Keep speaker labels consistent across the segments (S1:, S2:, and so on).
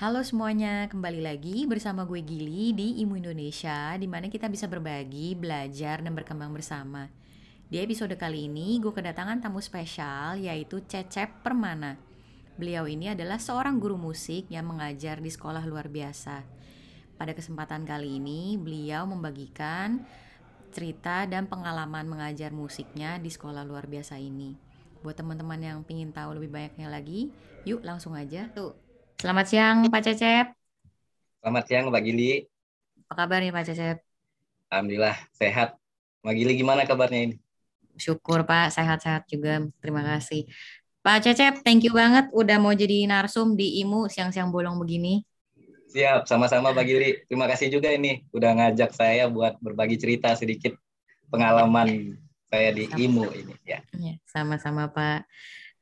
S1: Halo semuanya, kembali lagi bersama gue Gili di Imu Indonesia, di mana kita bisa berbagi, belajar, dan berkembang bersama. Di episode kali ini, gue kedatangan tamu spesial, yaitu Cecep Permana. Beliau ini adalah seorang guru musik yang mengajar di sekolah luar biasa. Pada kesempatan kali ini, beliau membagikan cerita dan pengalaman mengajar musiknya di sekolah luar biasa ini. Buat teman-teman yang ingin tahu lebih banyaknya lagi, yuk langsung aja. Tuh, Selamat siang Pak Cecep.
S2: Selamat siang Mbak Gili.
S1: Apa kabar nih Pak Cecep?
S2: Alhamdulillah sehat. Mbak Gili gimana kabarnya ini?
S1: Syukur Pak, sehat-sehat juga. Terima kasih. Pak Cecep, thank you banget udah mau jadi narsum di IMU siang-siang bolong begini.
S2: Siap, sama-sama Mbak Gili. Terima kasih juga ini udah ngajak saya buat berbagi cerita sedikit pengalaman saya di sama. IMU ini ya.
S1: Iya, sama-sama Pak.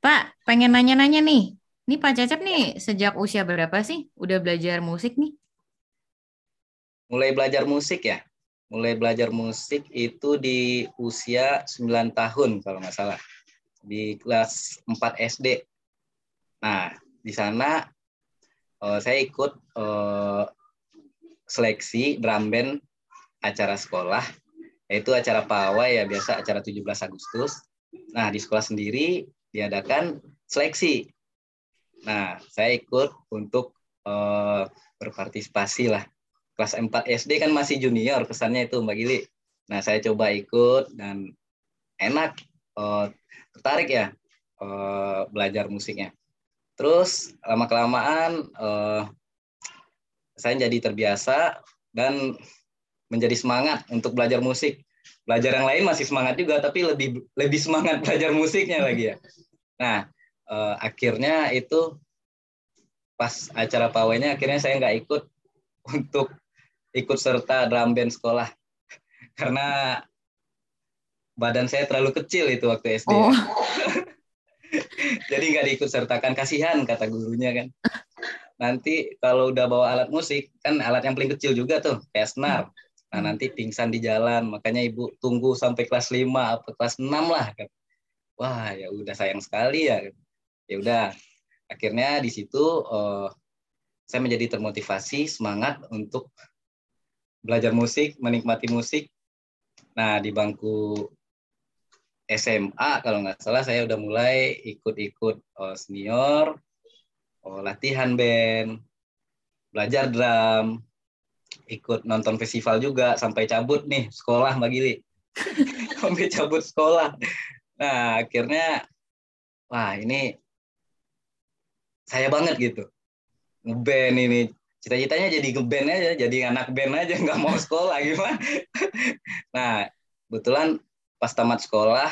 S1: Pak, pengen nanya-nanya nih. Ini Pak Cecep nih sejak usia berapa sih udah belajar musik nih?
S2: Mulai belajar musik ya? Mulai belajar musik itu di usia 9 tahun kalau nggak salah. Di kelas 4 SD. Nah, di sana uh, saya ikut uh, seleksi drum band acara sekolah, yaitu acara pawai ya biasa acara 17 Agustus. Nah, di sekolah sendiri diadakan seleksi Nah, saya ikut untuk uh, berpartisipasi lah. Kelas 4 SD kan masih junior, kesannya itu Mbak Gili. Nah, saya coba ikut dan enak, uh, tertarik ya uh, belajar musiknya. Terus lama-kelamaan uh, saya jadi terbiasa dan menjadi semangat untuk belajar musik. Belajar yang lain masih semangat juga, tapi lebih lebih semangat belajar musiknya lagi ya. Nah, uh, akhirnya itu pas acara pawainya akhirnya saya nggak ikut untuk ikut serta drum band sekolah karena badan saya terlalu kecil itu waktu SD. Oh. Jadi nggak diikut sertakan kasihan kata gurunya kan. Nanti kalau udah bawa alat musik kan alat yang paling kecil juga tuh kayak senar. Nah nanti pingsan di jalan makanya ibu tunggu sampai kelas 5 atau kelas 6 lah kan. Wah ya udah sayang sekali ya ya udah. Akhirnya di situ uh, saya menjadi termotivasi semangat untuk belajar musik menikmati musik. Nah di bangku SMA kalau nggak salah saya udah mulai ikut-ikut uh, senior uh, latihan band belajar drum ikut nonton festival juga sampai cabut nih sekolah Mbak Gili. Sampai cabut sekolah. Nah akhirnya wah ini saya banget gitu. Ngeband ini. Cita-citanya jadi ngeband aja jadi anak band aja nggak mau sekolah gimana? Nah kebetulan pas tamat sekolah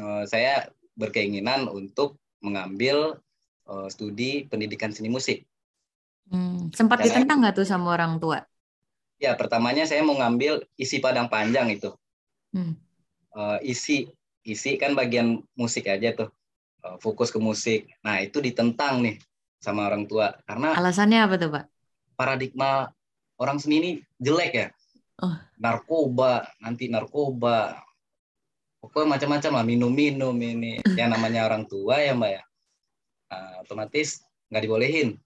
S2: eh, saya berkeinginan untuk mengambil eh, studi pendidikan seni musik.
S1: Hmm, sempat ditentang nggak tuh sama orang tua?
S2: Ya pertamanya saya mau ngambil isi padang panjang itu. Hmm. Eh, isi. Isi kan bagian musik aja tuh fokus ke musik. Nah, itu ditentang nih sama orang tua karena
S1: alasannya apa tuh, Pak?
S2: Paradigma orang seni ini jelek ya. Oh. Narkoba, nanti narkoba. Pokoknya macam-macam lah, minum-minum ini. Yang namanya orang tua ya, Mbak ya. Nah, otomatis nggak dibolehin.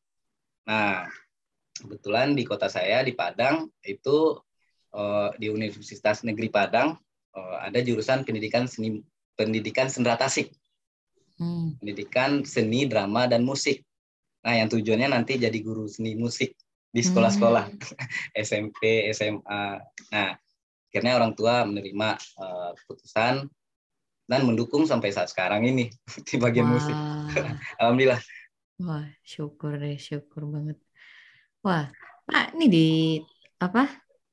S2: Nah, kebetulan di kota saya di Padang itu uh, di Universitas Negeri Padang uh, ada jurusan pendidikan seni pendidikan sendera tasik hmm. pendidikan seni, drama, dan musik. Nah, yang tujuannya nanti jadi guru seni musik di sekolah-sekolah hmm. SMP, SMA. Nah, akhirnya orang tua menerima uh, keputusan dan mendukung sampai saat sekarang ini di bagian Wah. musik. Alhamdulillah.
S1: Wah, syukur deh, syukur banget. Wah, Pak, ini di apa?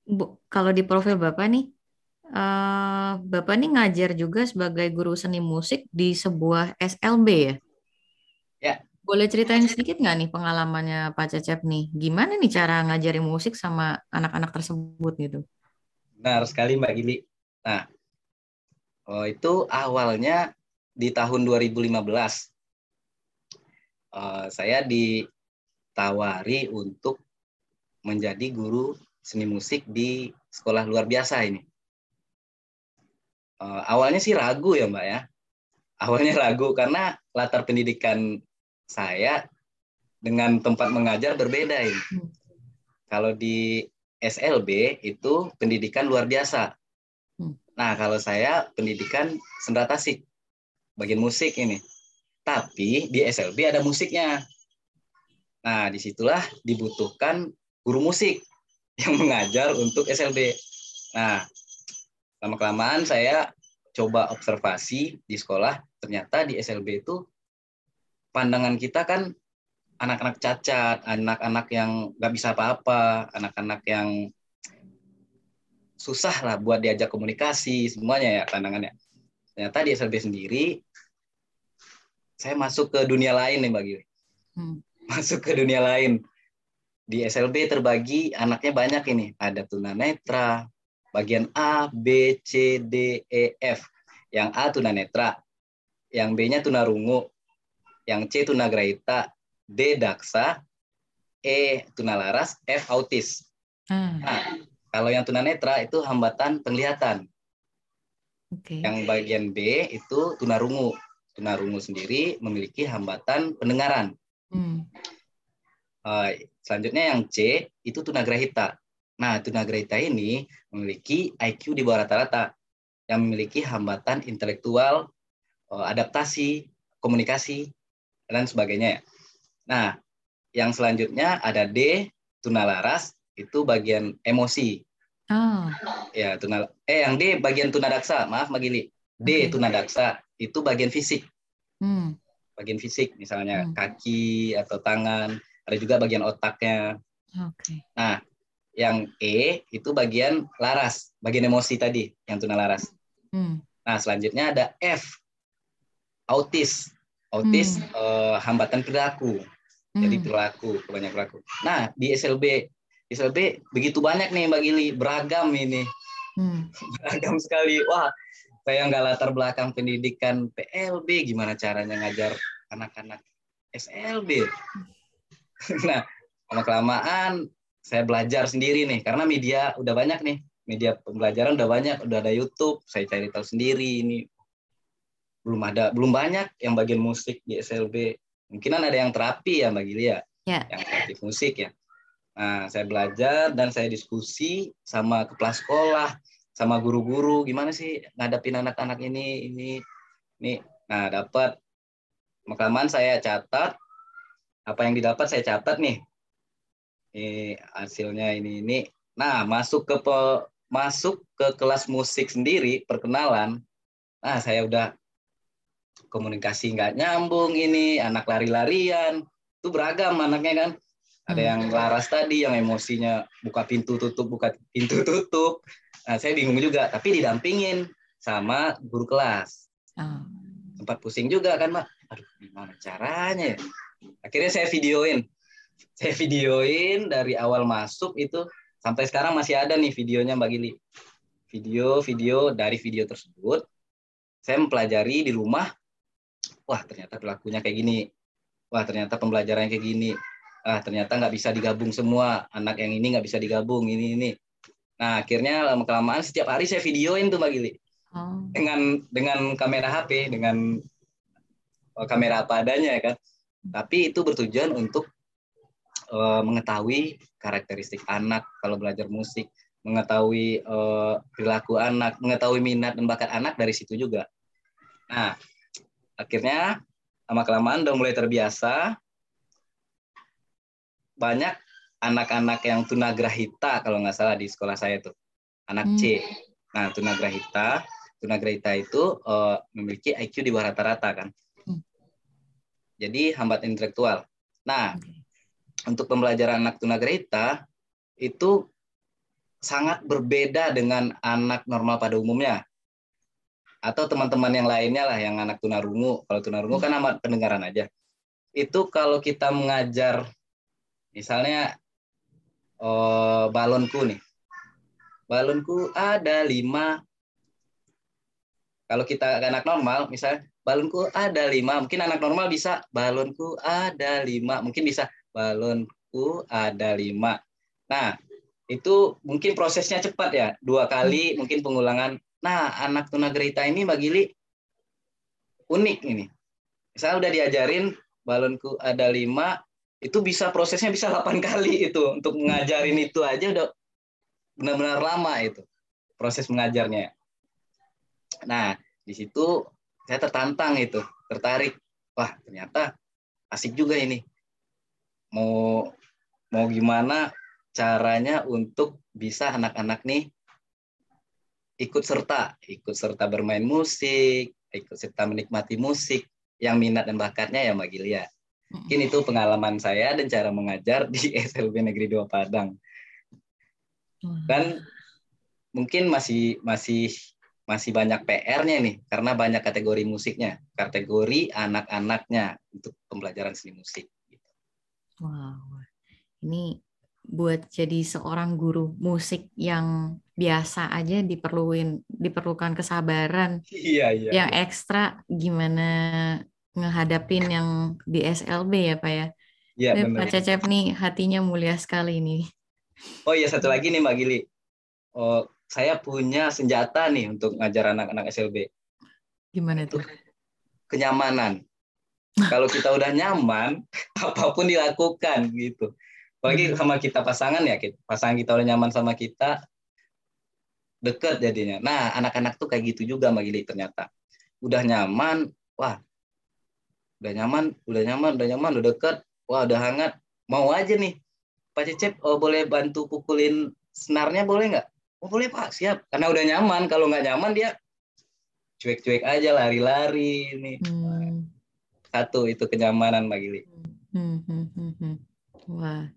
S1: Bu, kalau di profil Bapak nih, Uh, Bapak ini ngajar juga sebagai guru seni musik di sebuah SLB ya?
S2: Ya.
S1: Boleh ceritain sedikit nggak nih pengalamannya Pak Cecep nih? Gimana nih cara ngajarin musik sama anak-anak tersebut gitu?
S2: Benar sekali Mbak Gili. Nah, oh, itu awalnya di tahun 2015. Uh, eh, saya ditawari untuk menjadi guru seni musik di sekolah luar biasa ini uh, awalnya sih ragu ya mbak ya awalnya ragu karena latar pendidikan saya dengan tempat mengajar berbeda ini. Hmm. Kalau di SLB itu pendidikan luar biasa. Hmm. Nah, kalau saya pendidikan sendra tasik, bagian musik ini. Tapi di SLB ada musiknya. Nah, di situlah dibutuhkan guru musik yang mengajar untuk SLB. Nah, lama-kelamaan saya coba observasi di sekolah, ternyata di SLB itu pandangan kita kan anak-anak cacat, anak-anak yang nggak bisa apa-apa, anak-anak yang susah lah buat diajak komunikasi, semuanya ya pandangannya. Ternyata di SLB sendiri, saya masuk ke dunia lain nih Mbak Gili. Hmm. Masuk ke dunia lain. Di SLB terbagi anaknya banyak ini. Ada tunanetra, bagian A, B, C, D, E, F. Yang A tunanetra, yang B-nya tunarungu, yang C tunagrahita, D daksa, E tunalaras, F autis. Hmm. Nah, kalau yang tunanetra itu hambatan penglihatan. Okay. Yang bagian B itu tunarungu. Tunarungu sendiri memiliki hambatan pendengaran. Hmm. Uh, selanjutnya yang C itu tunagrahita. Nah, tunagrahita ini memiliki IQ di bawah rata-rata yang memiliki hambatan intelektual, eh, adaptasi, komunikasi, dan sebagainya. Nah, yang selanjutnya ada D, tunalaras, itu bagian emosi. Oh. Ya, tunal eh yang D bagian tunadaksa, maaf Magili. D okay. tunadaksa, itu bagian fisik. Hmm. Bagian fisik, misalnya hmm. kaki atau tangan, ada juga bagian otaknya. Okay. Nah, yang E itu bagian laras, bagian emosi tadi, yang tuna laras. Hmm. Nah, selanjutnya ada F, autis. Autis hmm. uh, hambatan perilaku. Hmm. Jadi perilaku, banyak perilaku. Nah, di SLB SLB begitu banyak nih Mbak Gili, beragam ini. Hmm. Beragam sekali. Wah, saya nggak latar belakang pendidikan PLB, gimana caranya ngajar anak-anak SLB. nah, lama kelamaan saya belajar sendiri nih karena media udah banyak nih. Media pembelajaran udah banyak udah ada YouTube saya cari tahu sendiri ini. Belum ada belum banyak yang bagian musik di SLB mungkin ada yang terapi ya Mbak Gilia. Ya. yang terapi musik ya. Nah saya belajar dan saya diskusi sama kepala sekolah sama guru-guru. Gimana sih ngadapin anak-anak ini ini ini? Nah dapat. Makaman saya catat apa yang didapat saya catat nih ini hasilnya ini ini. Nah masuk ke pe, masuk ke kelas musik sendiri perkenalan. Nah saya udah komunikasi nggak nyambung ini anak lari-larian. Itu beragam anaknya kan. Ada yang hmm. laras tadi yang emosinya buka pintu tutup buka pintu tutup. Nah saya bingung juga tapi didampingin sama guru kelas. Oh. sempat pusing juga kan mbak aduh gimana caranya ya? Akhirnya saya videoin saya videoin dari awal masuk itu sampai sekarang masih ada nih videonya Mbak Gili. Video-video dari video tersebut saya mempelajari di rumah. Wah ternyata pelakunya kayak gini. Wah ternyata pembelajarannya kayak gini. Ah ternyata nggak bisa digabung semua. Anak yang ini nggak bisa digabung ini ini. Nah akhirnya lama kelamaan setiap hari saya videoin tuh Mbak Gili. Oh. Dengan dengan kamera HP, dengan oh, kamera apa adanya ya kan. Tapi itu bertujuan untuk uh, mengetahui karakteristik anak kalau belajar musik, mengetahui uh, perilaku anak, mengetahui minat dan bakat anak dari situ juga. Nah, akhirnya lama kelamaan udah mulai terbiasa banyak anak-anak yang tunagrahita kalau nggak salah di sekolah saya tuh anak hmm. C. Nah tunagrahita, tunagrahita itu uh, memiliki IQ di bawah rata-rata kan. Hmm. Jadi hambat intelektual. Nah okay untuk pembelajaran anak tunagrahita itu sangat berbeda dengan anak normal pada umumnya. Atau teman-teman yang lainnya lah yang anak tunarungu. Kalau tunarungu kan amat pendengaran aja. Itu kalau kita mengajar misalnya oh, balonku nih. Balonku ada lima. Kalau kita anak normal misalnya balonku ada lima. Mungkin anak normal bisa balonku ada lima. Mungkin bisa balonku ada lima. Nah, itu mungkin prosesnya cepat ya, dua kali mungkin pengulangan. Nah, anak tunagrahita ini Mbak Gili unik ini. Saya udah diajarin balonku ada lima, itu bisa prosesnya bisa 8 kali itu untuk mengajarin itu aja udah benar-benar lama itu proses mengajarnya. Nah, di situ saya tertantang itu, tertarik. Wah, ternyata asik juga ini. Mau mau gimana caranya untuk bisa anak-anak nih ikut serta, ikut serta bermain musik, ikut serta menikmati musik yang minat dan bakatnya ya Mbak Gilia. Mungkin itu pengalaman saya dan cara mengajar di SLB Negeri 2 Padang. Dan mungkin masih masih masih banyak PR-nya nih karena banyak kategori musiknya, kategori anak-anaknya untuk pembelajaran seni musik.
S1: Wow, ini buat jadi seorang guru musik yang biasa aja diperluin diperlukan kesabaran.
S2: Iya iya.
S1: Yang ekstra gimana ngehadapin yang di SLB ya Pak ya.
S2: Iya
S1: benar. Pak Cecep nih hatinya mulia sekali nih.
S2: Oh iya satu lagi nih Mbak Gili. Oh, saya punya senjata nih untuk ngajar anak-anak SLB.
S1: Gimana tuh?
S2: Kenyamanan. Kalau kita udah nyaman, apa pun dilakukan gitu. Apalagi sama kita pasangan ya, pasangan kita udah nyaman sama kita, deket jadinya. Nah, anak-anak tuh kayak gitu juga Mbak Gili ternyata. Udah nyaman, wah udah nyaman, udah nyaman, udah nyaman, udah deket, wah udah hangat, mau aja nih. Pak Cecep, oh, boleh bantu pukulin senarnya boleh nggak? Oh boleh Pak, siap. Karena udah nyaman, kalau nggak nyaman dia cuek-cuek aja, lari-lari ini. Hmm. Satu itu kenyamanan Mbak Gili. Hmm, hmm,
S1: hmm, hmm. Wah,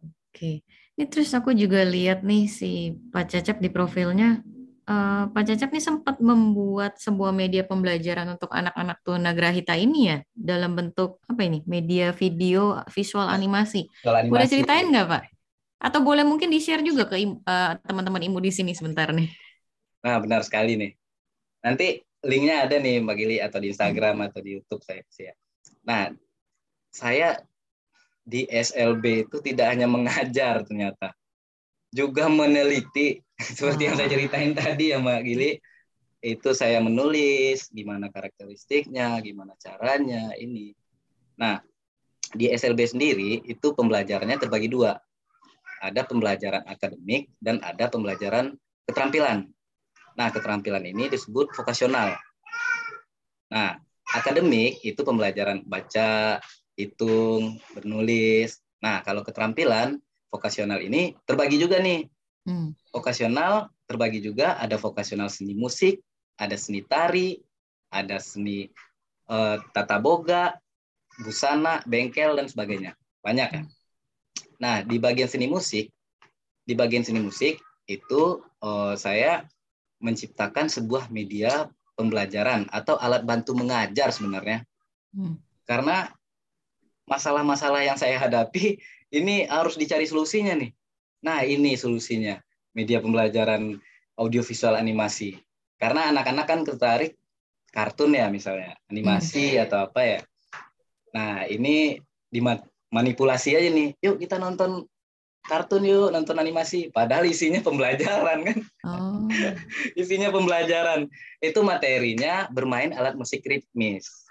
S1: oke. Okay. Ini terus aku juga lihat nih si Pak Cecep di profilnya uh, Pak Cecep nih sempat membuat sebuah media pembelajaran untuk anak-anak tunagrahita ini ya dalam bentuk apa ini media video visual animasi. animasi. Boleh ceritain nggak Pak? Atau boleh mungkin di share juga ke uh, teman-teman imu di sini sebentar nih.
S2: Nah benar sekali nih. Nanti linknya ada nih Mbak Gili atau di Instagram hmm. atau di YouTube saya. saya. Nah saya di SLB itu tidak hanya mengajar ternyata juga meneliti seperti yang saya ah. ceritain tadi ya Mbak Gili itu saya menulis gimana karakteristiknya gimana caranya ini nah di SLB sendiri itu pembelajarannya terbagi dua ada pembelajaran akademik dan ada pembelajaran keterampilan nah keterampilan ini disebut vokasional nah akademik itu pembelajaran baca hitung bernulis nah kalau keterampilan vokasional ini terbagi juga nih. Hmm. Vokasional terbagi juga ada vokasional seni musik, ada seni tari, ada seni uh, tata boga, busana, bengkel dan sebagainya. Banyak kan? Nah, di bagian seni musik, di bagian seni musik itu uh, saya menciptakan sebuah media pembelajaran atau alat bantu mengajar sebenarnya. Hmm. Karena masalah-masalah yang saya hadapi ini harus dicari solusinya nih. Nah, ini solusinya. Media pembelajaran audiovisual animasi. Karena anak-anak kan tertarik kartun ya misalnya, animasi hmm. atau apa ya. Nah, ini dimanipulasi aja nih. Yuk kita nonton kartun yuk, nonton animasi. Padahal isinya pembelajaran kan. Oh. isinya pembelajaran. Itu materinya bermain alat musik ritmis.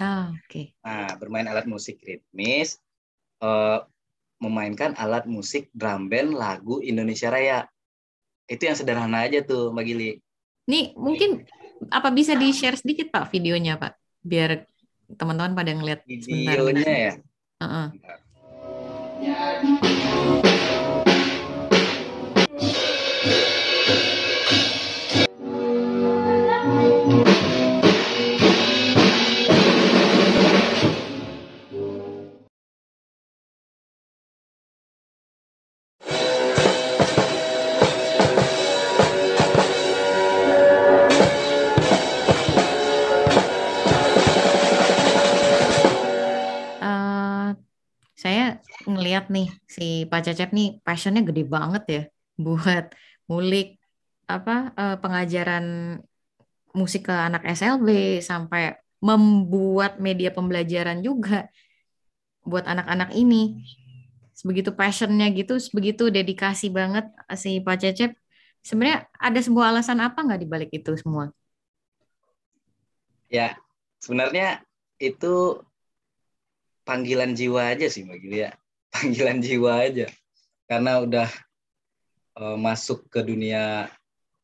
S1: Ah, oke. Okay.
S2: Nah, bermain alat musik ritmis. Uh, memainkan alat musik drum band lagu Indonesia Raya. Itu yang sederhana aja tuh, Mbak Gili.
S1: Nih, mungkin apa bisa di-share sedikit Pak videonya, Pak? Biar teman-teman pada ngeliat
S2: Videonya sebentar. ya? Uh -uh.
S1: Ngeliat nih si Pak Cecep nih passionnya gede banget ya buat ngulik apa uh, pengajaran musik ke anak SLB sampai membuat media pembelajaran juga buat anak-anak ini. Sebegitu passionnya gitu, sebegitu dedikasi banget si Pak Cecep. Sebenarnya ada sebuah alasan apa nggak dibalik itu semua?
S2: Ya, sebenarnya itu panggilan jiwa aja sih Mbak Gili ya. Panggilan jiwa aja. Karena udah uh, masuk ke dunia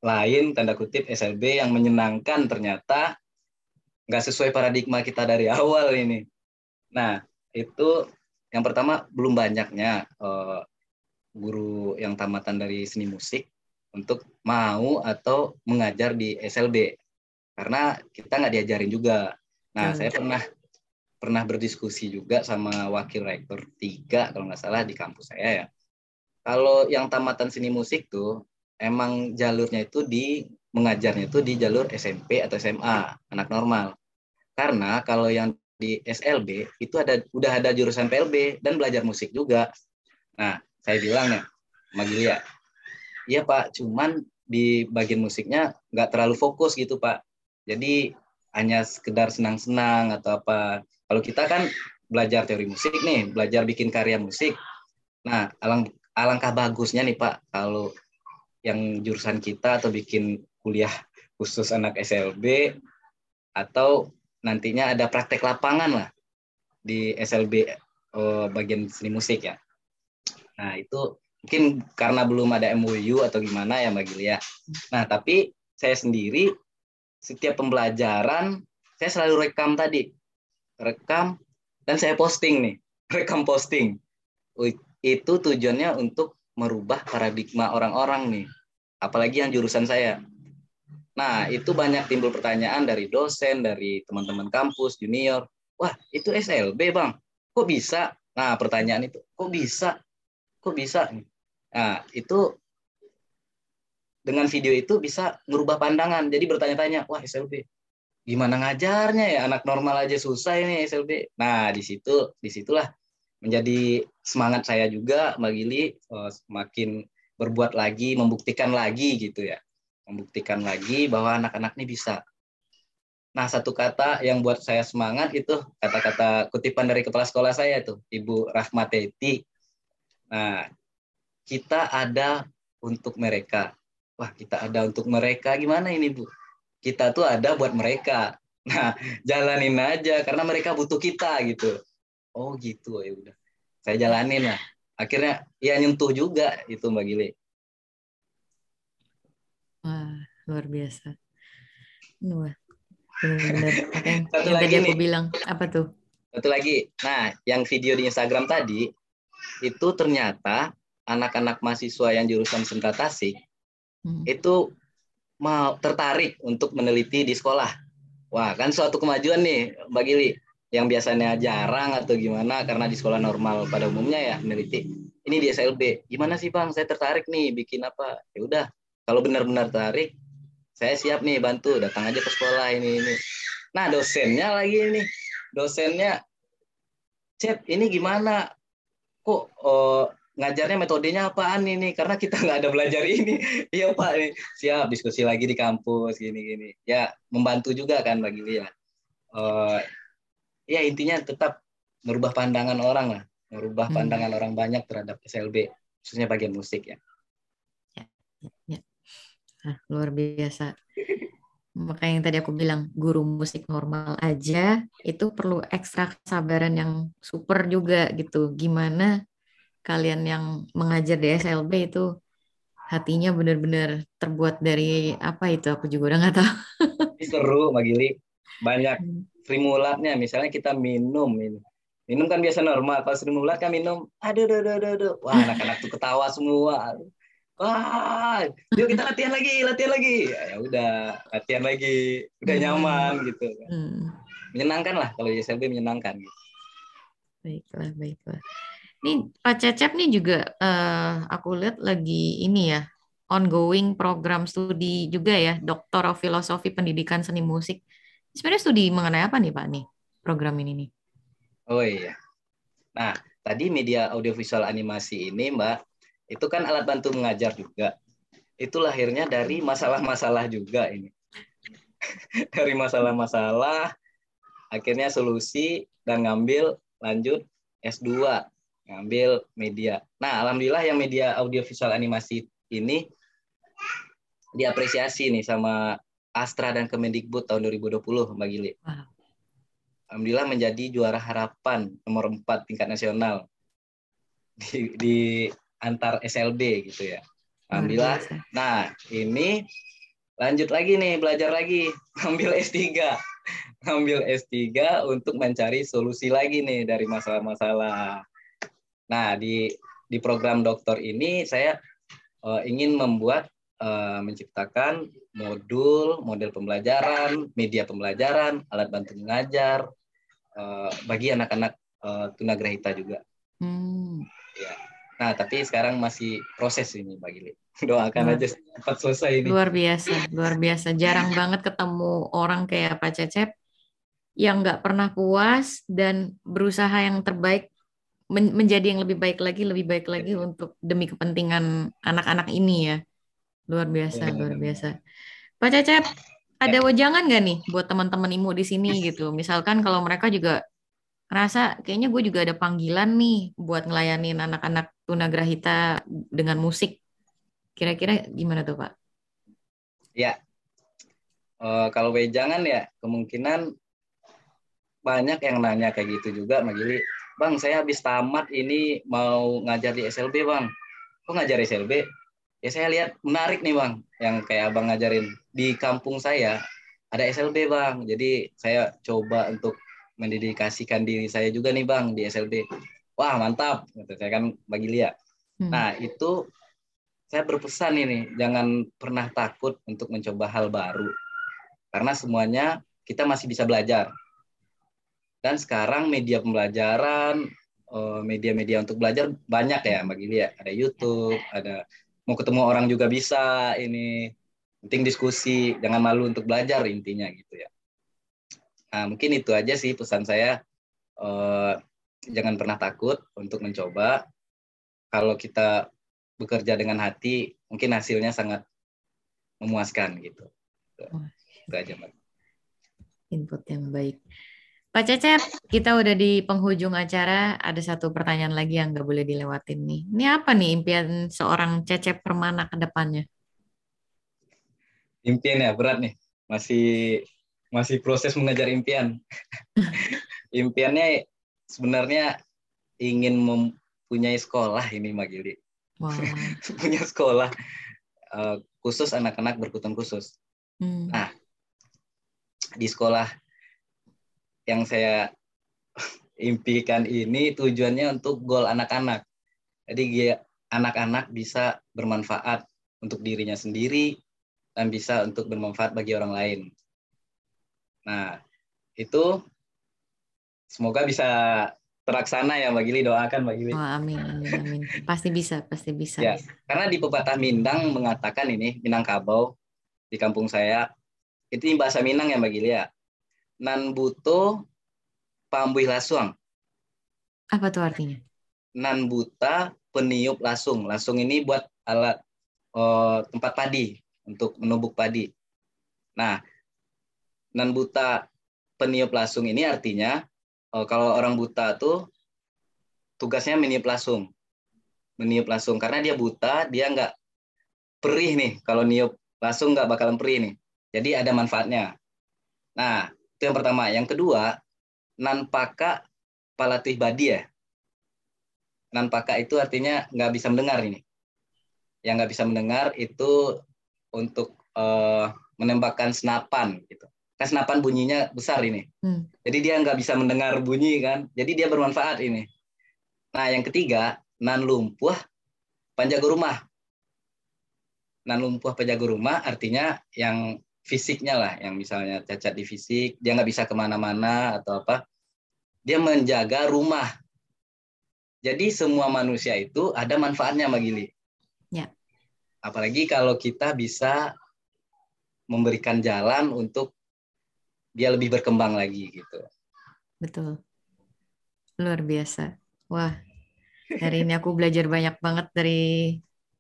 S2: lain, tanda kutip SLB yang menyenangkan ternyata nggak sesuai paradigma kita dari awal ini. Nah, itu yang pertama belum banyaknya uh, guru yang tamatan dari seni musik untuk mau atau mengajar di SLB karena kita nggak diajarin juga. Nah, hmm. saya pernah pernah berdiskusi juga sama wakil rektor tiga kalau nggak salah di kampus saya ya. Kalau yang tamatan seni musik tuh emang jalurnya itu di mengajarnya itu di jalur SMP atau SMA anak normal. Karena kalau yang di SLB itu ada udah ada jurusan PLB dan belajar musik juga. Nah, saya bilang ya, Magilia, iya Pak, cuman di bagian musiknya nggak terlalu fokus gitu Pak. Jadi hanya sekedar senang-senang atau apa. Kalau kita kan belajar teori musik nih, belajar bikin karya musik. Nah, alang, alangkah bagusnya nih Pak, kalau yang jurusan kita atau bikin kuliah khusus anak SLB atau nantinya ada praktek lapangan lah di SLB oh, bagian seni musik ya. Nah, itu mungkin karena belum ada MOU atau gimana ya Mbak Gilia. Nah, tapi saya sendiri setiap pembelajaran saya selalu rekam tadi rekam dan saya posting nih rekam posting. Itu tujuannya untuk merubah paradigma orang-orang nih apalagi yang jurusan saya. Nah itu banyak timbul pertanyaan dari dosen dari teman-teman kampus junior. Wah itu SLB bang. Kok bisa? Nah pertanyaan itu kok bisa? Kok bisa? Nah itu dengan video itu bisa merubah pandangan. Jadi bertanya-tanya, wah SLB, gimana ngajarnya ya anak normal aja susah ini SLB. Nah di situ di situlah menjadi semangat saya juga Mbak Gili uh, semakin berbuat lagi, membuktikan lagi gitu ya, membuktikan lagi bahwa anak-anak ini bisa. Nah satu kata yang buat saya semangat itu kata-kata kutipan dari kepala sekolah saya itu Ibu Rahmateti. Nah kita ada untuk mereka wah kita ada untuk mereka gimana ini bu kita tuh ada buat mereka. Nah jalanin aja karena mereka butuh kita gitu. Oh gitu. Ya udah. Saya jalanin lah. Akhirnya ya nyentuh juga itu mbak Gile
S1: wah luar biasa. Wah benar-benar. Satu yang lagi tadi aku nih. bilang apa tuh?
S2: Satu lagi. Nah yang video di Instagram tadi itu ternyata anak-anak mahasiswa yang jurusan Sentra Tasik hmm. itu mau tertarik untuk meneliti di sekolah. Wah, kan suatu kemajuan nih, Mbak Gili. Yang biasanya jarang atau gimana karena di sekolah normal pada umumnya ya meneliti. Ini di SLB. Gimana sih, Bang? Saya tertarik nih bikin apa? Ya udah, kalau benar-benar tertarik, saya siap nih bantu, datang aja ke sekolah ini ini. Nah, dosennya lagi ini. Dosennya Cep, ini gimana? Kok oh, ngajarnya metodenya apaan ini? Karena kita nggak ada belajar ini. Iya pak. Nih siap diskusi lagi di kampus gini gini ya membantu juga kan bagi dia. Uh, ya intinya tetap merubah pandangan orang lah. Merubah hmm. pandangan orang banyak terhadap SLB khususnya bagian musik ya.
S1: Ya, ya. Nah, luar biasa. Makanya yang tadi aku bilang guru musik normal aja itu perlu ekstra kesabaran yang super juga gitu. Gimana kalian yang mengajar di SLB itu hatinya benar-benar terbuat dari apa itu aku juga udah nggak tahu.
S2: Seru Magili. Banyak stimulatnya. Hmm. Misalnya kita minum ini. Minum kan biasa normal. Kalau stimulat kan minum, aduh, aduh, aduh, aduh. Wah, anak-anak tuh ketawa semua. Wah, yuk kita latihan lagi, latihan lagi. Ya, ya udah, latihan lagi. Udah hmm. nyaman gitu. Hmm. Menyenangkan lah kalau di SLB menyenangkan. Gitu.
S1: Baiklah, baiklah. Nih Pak Cecep nih juga uh, aku lihat lagi ini ya ongoing program studi juga ya Doktor of Filosofi Pendidikan Seni Musik. Sebenarnya studi mengenai apa nih Pak nih program ini nih?
S2: Oh iya. Nah tadi media audiovisual animasi ini Mbak itu kan alat bantu mengajar juga. Itu lahirnya dari masalah-masalah juga ini. dari masalah-masalah akhirnya solusi dan ngambil lanjut S2 ngambil media. Nah, alhamdulillah yang media audiovisual animasi ini diapresiasi nih sama Astra dan Kemendikbud tahun 2020, Mbak Gili. alhamdulillah menjadi juara harapan nomor 4 tingkat nasional di, di antar SLB gitu ya. Alhamdulillah. Nah, ini lanjut lagi nih belajar lagi ambil S3 ambil S3 untuk mencari solusi lagi nih dari masalah-masalah nah di di program dokter ini saya uh, ingin membuat uh, menciptakan modul model pembelajaran media pembelajaran alat bantu mengajar uh, bagi anak-anak uh, tunagrahita juga hmm. ya nah tapi sekarang masih proses ini bagi Lili doakan luar, aja cepat selesai ini.
S1: Luar biasa, luar biasa. Jarang banget ketemu orang kayak Pak Cecep yang nggak pernah puas dan berusaha yang terbaik men menjadi yang lebih baik lagi, lebih baik lagi ya. untuk demi kepentingan anak-anak ini ya. Luar biasa, ya, luar biasa. Pak Cecep, ada ya. wajangan nggak nih buat teman-teman imu di sini gitu? Misalkan kalau mereka juga ngerasa kayaknya gue juga ada panggilan nih buat ngelayanin anak-anak tunagrahita dengan musik Kira-kira gimana tuh Pak?
S2: Ya, uh, kalau wejangan ya kemungkinan banyak yang nanya kayak gitu juga Mbak Gili. Bang, saya habis tamat ini mau ngajar di SLB Bang. Kok ngajar SLB? Ya saya lihat menarik nih Bang, yang kayak Abang ngajarin. Di kampung saya ada SLB Bang, jadi saya coba untuk mendedikasikan diri saya juga nih Bang di SLB. Wah mantap, gitu. saya kan bagi lihat. Hmm. Nah itu saya berpesan ini jangan pernah takut untuk mencoba hal baru karena semuanya kita masih bisa belajar dan sekarang media pembelajaran eh, media-media untuk belajar banyak ya Mbak Gili ya ada YouTube ada mau ketemu orang juga bisa ini penting diskusi jangan malu untuk belajar intinya gitu ya nah mungkin itu aja sih pesan saya eh, jangan pernah takut untuk mencoba kalau kita bekerja dengan hati mungkin hasilnya sangat memuaskan gitu. Itu aja mbak.
S1: Input yang baik. Pak Cecep, kita udah di penghujung acara. Ada satu pertanyaan lagi yang nggak boleh dilewatin nih. Ini apa nih impian seorang Cecep Permana ke depannya?
S2: Impian ya berat nih. Masih masih proses mengejar impian. Impiannya sebenarnya ingin mempunyai sekolah ini Mbak Gili. Wow. punya sekolah uh, khusus anak-anak berkebutuhan khusus. Hmm. Nah, di sekolah yang saya impikan ini tujuannya untuk gol anak-anak. Jadi anak-anak bisa bermanfaat untuk dirinya sendiri dan bisa untuk bermanfaat bagi orang lain. Nah, itu semoga bisa terlaksana ya Mbak Gili doakan Mbak Gili.
S1: Oh, amin, amin, amin. Pasti bisa, pasti bisa.
S2: Ya, karena di pepatah Mindang mengatakan ini Minangkabau di kampung saya itu bahasa Minang ya Mbak Gili ya. Nan buto pambuih lasuang.
S1: Apa tuh artinya?
S2: Nan buta peniup lasung. Lasung ini buat alat oh, tempat padi untuk menumbuk padi. Nah, nan buta peniup lasung ini artinya oh, kalau orang buta tuh tugasnya meniup lasung meniup langsung karena dia buta dia nggak perih nih kalau niup langsung nggak bakalan perih nih jadi ada manfaatnya nah itu yang pertama yang kedua nanpaka palatih badi ya nanpaka itu artinya nggak bisa mendengar ini yang nggak bisa mendengar itu untuk uh, menembakkan senapan gitu kan senapan bunyinya besar ini. Hmm. Jadi dia nggak bisa mendengar bunyi kan. Jadi dia bermanfaat ini. Nah yang ketiga nan lumpuh panjaga rumah. Nan lumpuh penjaga rumah artinya yang fisiknya lah, yang misalnya cacat di fisik, dia nggak bisa ke mana-mana atau apa. Dia menjaga rumah. Jadi semua manusia itu ada manfaatnya Magili. Ya. Apalagi kalau kita bisa memberikan jalan untuk dia lebih berkembang lagi gitu.
S1: Betul. Luar biasa. Wah, hari ini aku belajar banyak banget dari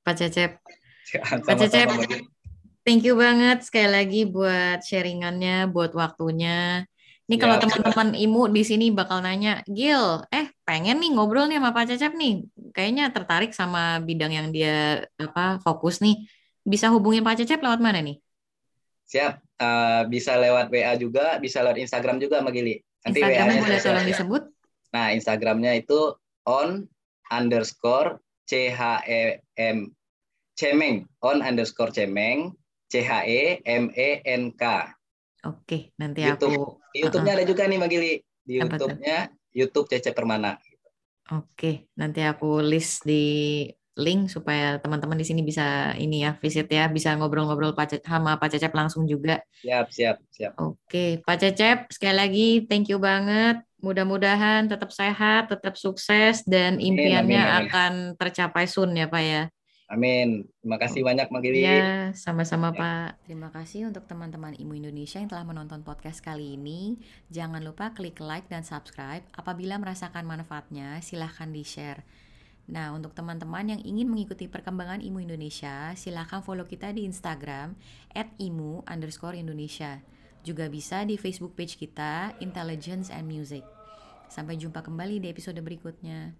S1: Pak Cecep. Pak Cecep, thank you banget sekali lagi buat sharingannya, buat waktunya. Ini ya, kalau teman-teman Imu di sini bakal nanya, Gil, eh pengen nih ngobrol nih sama Pak Cecep nih. Kayaknya tertarik sama bidang yang dia apa fokus nih. Bisa hubungin Pak Cecep lewat mana nih?
S2: Siap. Uh, bisa lewat WA juga, bisa lewat Instagram juga, Mbak Gili. Nanti
S1: Instagramnya
S2: WA-nya
S1: boleh tolong disebut?
S2: Nah, Instagramnya itu on underscore c h e m cemeng on underscore cemeng c h e m e n k.
S1: Oke, nanti
S2: YouTube.
S1: aku
S2: YouTube-nya ada juga nih Mbak Gili. Di? YouTube-nya YouTube Cece Permana.
S1: Oke, nanti aku list di link supaya teman-teman di sini bisa ini ya visit ya, bisa ngobrol-ngobrol Pak sama Pak Cecep langsung juga.
S2: Siap, siap, siap.
S1: Oke, Pak Cecep, sekali lagi thank you banget. Mudah-mudahan tetap sehat, tetap sukses, dan impiannya
S2: amin, amin.
S1: akan tercapai soon ya Pak ya.
S2: Amin. Terima kasih banyak Mbak Gili.
S1: Iya, sama-sama
S2: Ya.
S1: Pak. Terima kasih untuk teman-teman Imu Indonesia yang telah menonton podcast kali ini. Jangan lupa klik like dan subscribe. Apabila merasakan manfaatnya, silahkan di-share. Nah, untuk teman-teman yang ingin mengikuti perkembangan Imu Indonesia, silahkan follow kita di Instagram at imu underscore Indonesia. Juga bisa di Facebook page kita, Intelligence and Music. Sampai jumpa kembali di episode berikutnya.